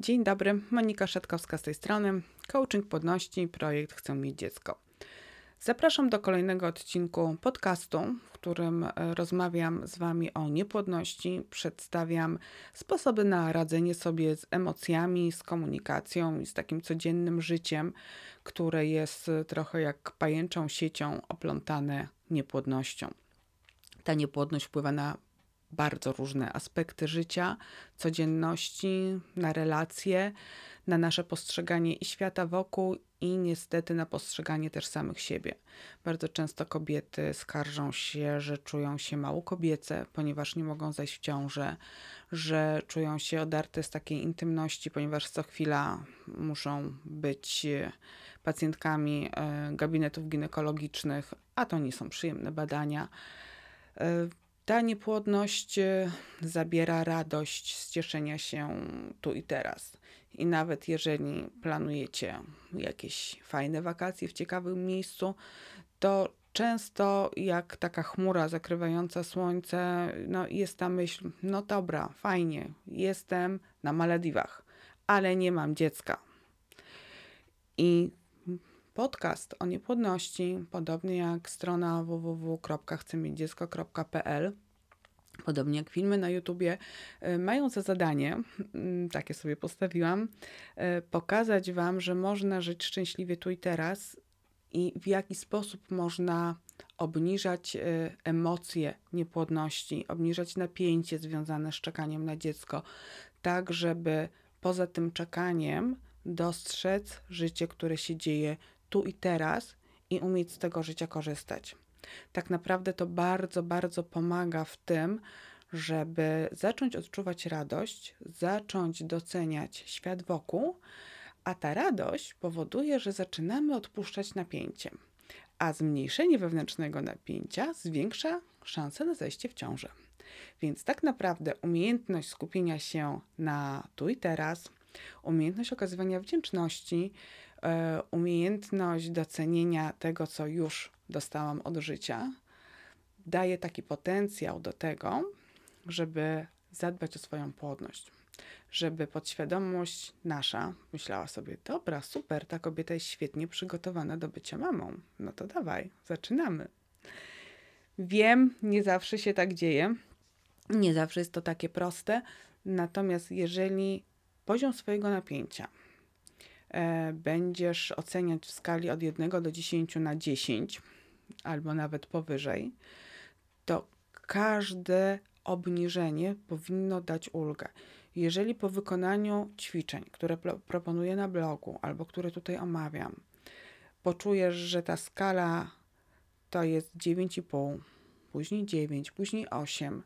Dzień dobry, Monika Szatkowska z tej strony. Coaching Płodności, projekt Chcę mieć dziecko. Zapraszam do kolejnego odcinku podcastu, w którym e, rozmawiam z Wami o niepłodności, przedstawiam sposoby na radzenie sobie z emocjami, z komunikacją i z takim codziennym życiem, które jest trochę jak pajęczą siecią oplątane niepłodnością. Ta niepłodność wpływa na bardzo różne aspekty życia, codzienności, na relacje, na nasze postrzeganie i świata wokół, i niestety na postrzeganie też samych siebie. Bardzo często kobiety skarżą się, że czują się mało kobiece, ponieważ nie mogą zajść w ciążę, że czują się odarte z takiej intymności, ponieważ co chwila muszą być pacjentkami e, gabinetów ginekologicznych, a to nie są przyjemne badania. Ta niepłodność e, zabiera radość z cieszenia się tu i teraz. I nawet jeżeli planujecie jakieś fajne wakacje w ciekawym miejscu, to często jak taka chmura zakrywająca słońce, no jest ta myśl, no dobra, fajnie, jestem na Malediwach, ale nie mam dziecka. I podcast o niepłodności, podobnie jak strona www.chcemiecidziecko.pl, podobnie jak filmy na YouTubie, y, mają za zadanie, mm, takie sobie postawiłam, y, pokazać Wam, że można żyć szczęśliwie tu i teraz i w jaki sposób można obniżać y, emocje niepłodności, obniżać napięcie związane z czekaniem na dziecko, tak żeby poza tym czekaniem dostrzec życie, które się dzieje tu i teraz i umieć z tego życia korzystać. Tak naprawdę to bardzo, bardzo pomaga w tym, żeby zacząć odczuwać radość, zacząć doceniać świat wokół, a ta radość powoduje, że zaczynamy odpuszczać napięcie. A zmniejszenie wewnętrznego napięcia zwiększa szanse na zajście w ciążę. Więc tak naprawdę umiejętność skupienia się na tu i teraz, umiejętność okazywania wdzięczności, E, umiejętność docenienia tego, co już dostałam od życia, daje taki potencjał do tego, żeby zadbać o swoją płodność. Żeby podświadomość nasza myślała sobie: Dobra, super, ta kobieta jest świetnie przygotowana do bycia mamą. No to dawaj, zaczynamy. Wiem, nie zawsze się tak dzieje, nie zawsze jest to takie proste, natomiast jeżeli poziom swojego napięcia E, będziesz oceniać w skali od 1 do 10 na 10, albo nawet powyżej, to każde obniżenie powinno dać ulgę. Jeżeli po wykonaniu ćwiczeń, które proponuję na blogu, albo które tutaj omawiam, poczujesz, że ta skala to jest 9,5, później 9, później 8,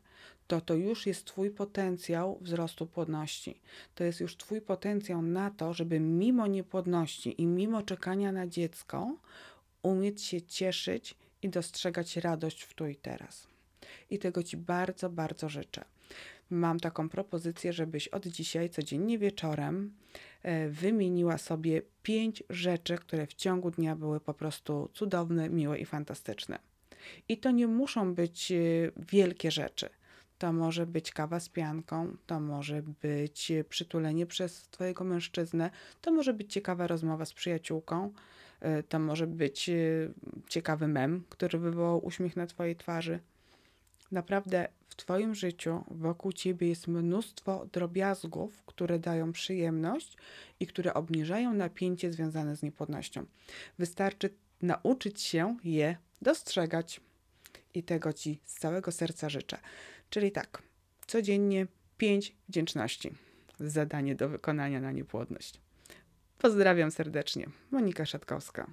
to to już jest Twój potencjał wzrostu płodności. To jest już Twój potencjał na to, żeby mimo niepłodności i mimo czekania na dziecko umieć się cieszyć i dostrzegać radość w tu i teraz. I tego Ci bardzo, bardzo życzę. Mam taką propozycję, żebyś od dzisiaj codziennie wieczorem e, wymieniła sobie pięć rzeczy, które w ciągu dnia były po prostu cudowne, miłe i fantastyczne. I to nie muszą być e, wielkie rzeczy. To może być kawa z pianką, to może być przytulenie przez Twojego mężczyznę, to może być ciekawa rozmowa z przyjaciółką, y, to może być y, ciekawy mem, który wywołał uśmiech na Twojej twarzy. Naprawdę w Twoim życiu wokół Ciebie jest mnóstwo drobiazgów, które dają przyjemność i które obniżają napięcie związane z niepłodnością. Wystarczy nauczyć się je dostrzegać i tego Ci z całego serca życzę. Czyli tak, codziennie pięć wdzięczności. Zadanie do wykonania na niepłodność. Pozdrawiam serdecznie. Monika Szatkowska.